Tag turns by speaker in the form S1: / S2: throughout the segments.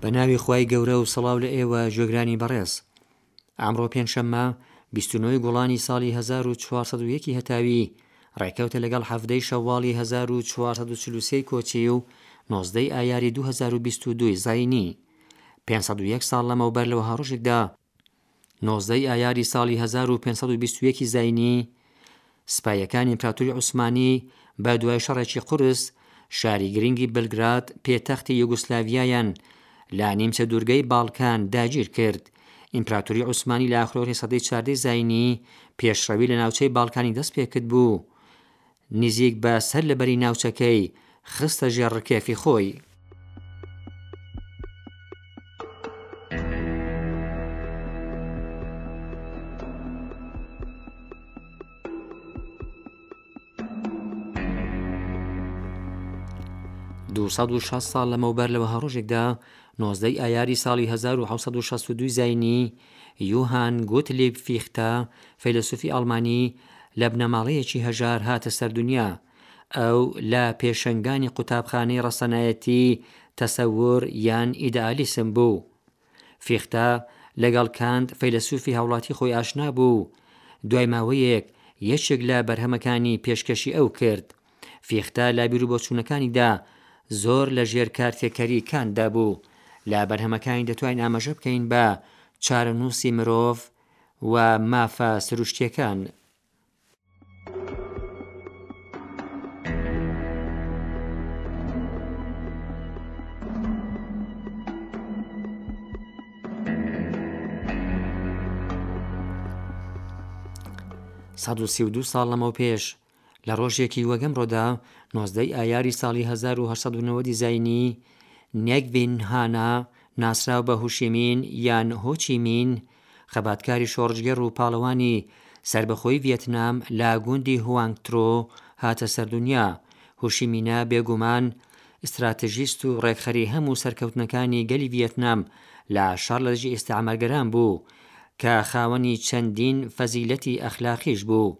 S1: بە ناوی خوای گەورە و سەڵاو لە ئێوە گوێگرانی بەڕێز ئامڕۆ پێنجشەممە بیست و نۆی گوڵانی ساڵی 1401 ی هەتاوی ڕێکەوتە لەگەڵ حەڤدەی شەواڵی 1443 ی کۆچی و نۆزدەی ئایاری 2022 ی زاینی پێنج سەد و یەک ساڵ لەمەوبەر لە وەها ڕۆژێکدا نۆزدە ی ئایاری ساڵی هەزار و پێنج سەد و بیست و یەک ی زاینی، سپایەکانی ئیمپراتوری عوسمانی بە دوای شەڕێکی قورس، شاری گرنگی بلگراد پێتەختی یوگوسلاڤیایان لە نیمچە دوورگەی باڵکان داگیر کرد. ئیمپراتوری عوسمانی لە ئاخرۆهی سەدەی چاردە ی زاینی، پێشڕەوی لە ناوچەی باڵکانی دەست پێکردبوو. نزیک بە سەر لەبەری ناوچەکەی خستە ژێر ڕکێفی خۆی. دوو سەد و شەست ساڵ لەمەوبەر لە وەها ڕۆژێکدا نۆزدەی ئایاری ساڵی هەزار و حەوت سەد و شەست و دووی زاینیی، یوهان گوتلیب فیختە، فەیلەسوفی ئەڵمانی، لە بنەماڵەیەکی هەژار هاتە سەر دونیا. ئەو لە پێشەنگانی قوتابخانەی ڕەسەنایەتی، تەسەور یان ئیدەئالیسم بوو. فیختە لەگەڵ کانت فەیلەسوفی هاوڵاتی خۆی ئاشنا بوو. دوای ماوەیەک یەکێک لە بەرهەمەکانی پێشکەشی ئەو کرد. فیختە لە بیروبۆچوونەکانیدا زۆر لە ژێر کارتێکەری کانت دا بوو. لە بەرهەمەکانی دەتوانین ئاماژە بکەین بە چارەنووسی مرۆڤ و مافە سروشتییەکان. سەد و سی و دوو ساڵ لەمەوپێش، لە ڕۆژێکی وەک ئەمڕۆدا نۆزدەی ئایاری ساڵی هەزار و هەشت سەد و نەوەدی زاینی، نێگ ڤین هانا ناسراو بە هوشیمین یان هۆ چی مین، خەباتکاری شۆڕشگێڕ و پاڵەوانی سەربەخۆی ڤیێتنام لە گوندی هوانگ ترۆ هاتە سەر دونیا. هوشیمینە بێگومان ستراتژیست و ڕێکخەری هەموو سەرکەوتنەکانی گەلی ڤیێتنام لە شەڕ لە دژی ئیستعمارگەران بوو، کە خاوەنی چەندین فەزیلەتی ئەخلاقیش بوو.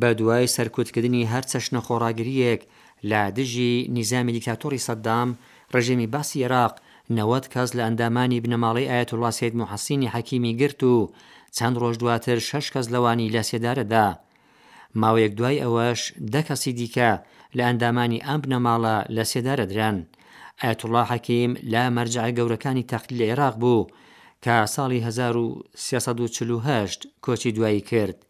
S1: بە دوای سەرکوتکردنی هەر چەشنە خۆڕاگرییەک لە دژی نیزامی دیکتاتۆڕی سەدام، ڕژێمی بەعسی ئێراق نەوەد کەس لە ئەندامانی بنەماڵەی ئایەتوڵڵا سەید موحسینی حەکیمی گرت و چەند ڕۆژ دواتر شەش کەس لەوانی لە سێدارە دا. ماوەیەک دوای ئەوەش دە کەسی دیکە لە ئەندامانی ئەم بنەماڵە لە سێدارە دران. ئایەتوڵڵا حەکیم لە مەرجەعە گەورەکانی تەحریری عێراق بوو کە ساڵی هەزار و سێ سەد و چل و هەشت کۆچی دوایی کرد.